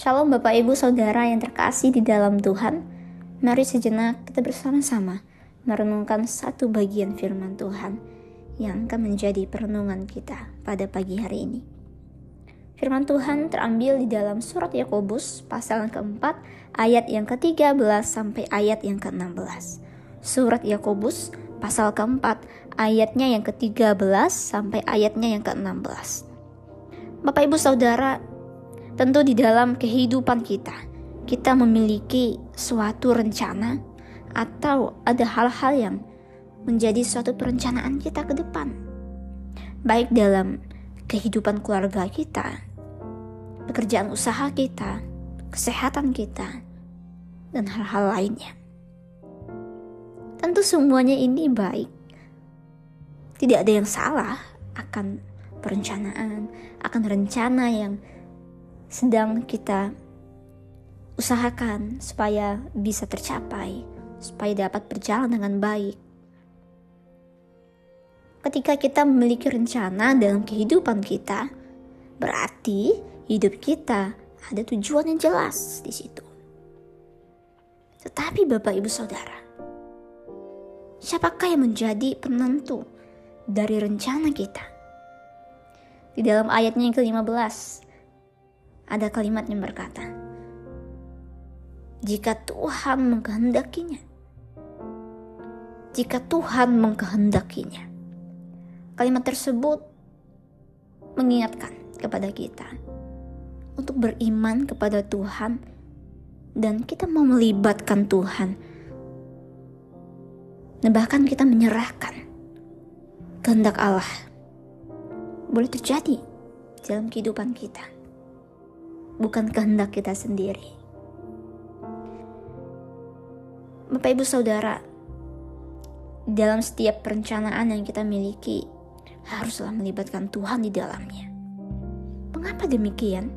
Shalom Bapak Ibu Saudara yang terkasih di dalam Tuhan. Mari sejenak kita bersama-sama merenungkan satu bagian firman Tuhan yang akan menjadi perenungan kita pada pagi hari ini. Firman Tuhan terambil di dalam surat Yakobus pasal yang keempat ayat yang ke-13 sampai ayat yang ke-16. Surat Yakobus pasal keempat ayatnya yang ke-13 sampai ayatnya yang ke-16. Bapak Ibu Saudara, Tentu di dalam kehidupan kita, kita memiliki suatu rencana atau ada hal-hal yang menjadi suatu perencanaan kita ke depan. Baik dalam kehidupan keluarga kita, pekerjaan usaha kita, kesehatan kita, dan hal-hal lainnya. Tentu semuanya ini baik. Tidak ada yang salah akan perencanaan, akan rencana yang sedang kita usahakan supaya bisa tercapai, supaya dapat berjalan dengan baik. Ketika kita memiliki rencana dalam kehidupan kita, berarti hidup kita ada tujuan yang jelas di situ. Tetapi Bapak Ibu Saudara, siapakah yang menjadi penentu dari rencana kita? Di dalam ayatnya yang ke-15, ada kalimat yang berkata, "Jika Tuhan mengkehendakinya, jika Tuhan mengkehendakinya." Kalimat tersebut mengingatkan kepada kita untuk beriman kepada Tuhan dan kita mau melibatkan Tuhan. Dan bahkan kita menyerahkan kehendak Allah boleh terjadi dalam kehidupan kita bukan kehendak kita sendiri. Bapak Ibu Saudara, dalam setiap perencanaan yang kita miliki, haruslah melibatkan Tuhan di dalamnya. Mengapa demikian?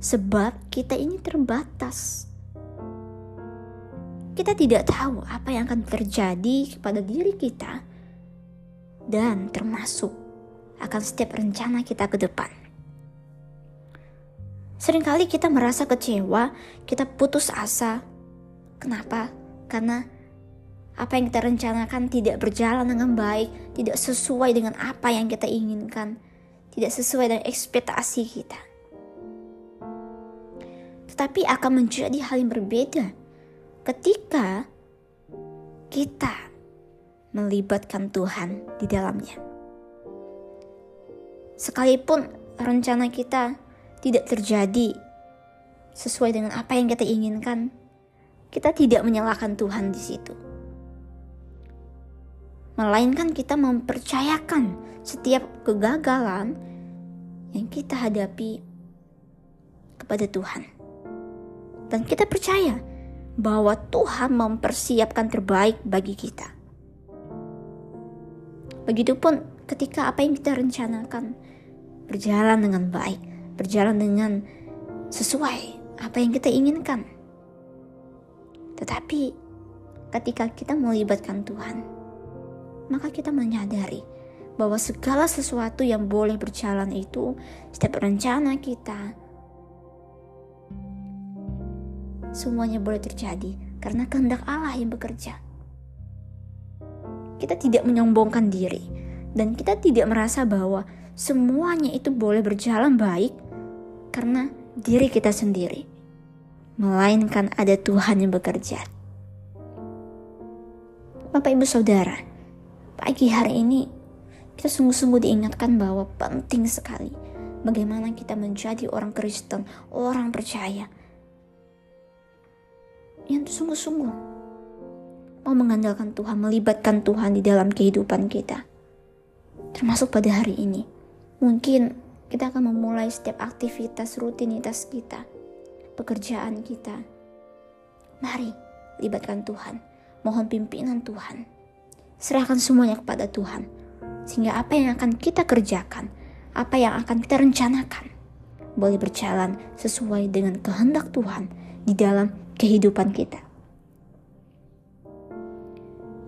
Sebab kita ini terbatas. Kita tidak tahu apa yang akan terjadi kepada diri kita dan termasuk akan setiap rencana kita ke depan. Seringkali kita merasa kecewa, kita putus asa. Kenapa? Karena apa yang kita rencanakan tidak berjalan dengan baik, tidak sesuai dengan apa yang kita inginkan, tidak sesuai dengan ekspektasi kita. Tetapi akan menjadi hal yang berbeda ketika kita melibatkan Tuhan di dalamnya. Sekalipun rencana kita tidak terjadi sesuai dengan apa yang kita inginkan, kita tidak menyalahkan Tuhan di situ. Melainkan kita mempercayakan setiap kegagalan yang kita hadapi kepada Tuhan. Dan kita percaya bahwa Tuhan mempersiapkan terbaik bagi kita. Begitupun ketika apa yang kita rencanakan berjalan dengan baik, berjalan dengan sesuai apa yang kita inginkan. Tetapi ketika kita melibatkan Tuhan, maka kita menyadari bahwa segala sesuatu yang boleh berjalan itu, setiap rencana kita, semuanya boleh terjadi karena kehendak Allah yang bekerja. Kita tidak menyombongkan diri dan kita tidak merasa bahwa semuanya itu boleh berjalan baik karena diri kita sendiri, melainkan ada Tuhan yang bekerja. Bapak, ibu, saudara, pagi hari ini kita sungguh-sungguh diingatkan bahwa penting sekali bagaimana kita menjadi orang Kristen, orang percaya yang sungguh-sungguh mau mengandalkan Tuhan, melibatkan Tuhan di dalam kehidupan kita, termasuk pada hari ini. Mungkin kita akan memulai setiap aktivitas rutinitas kita, pekerjaan kita. Mari libatkan Tuhan, mohon pimpinan Tuhan. Serahkan semuanya kepada Tuhan, sehingga apa yang akan kita kerjakan, apa yang akan kita rencanakan, boleh berjalan sesuai dengan kehendak Tuhan di dalam kehidupan kita.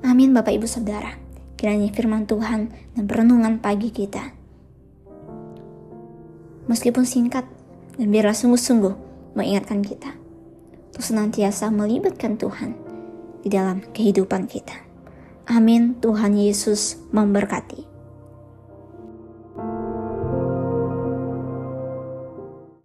Amin Bapak Ibu Saudara. Kiranya firman Tuhan dan perenungan pagi kita meskipun singkat dan biarlah sungguh-sungguh mengingatkan kita untuk senantiasa melibatkan Tuhan di dalam kehidupan kita. Amin. Tuhan Yesus memberkati.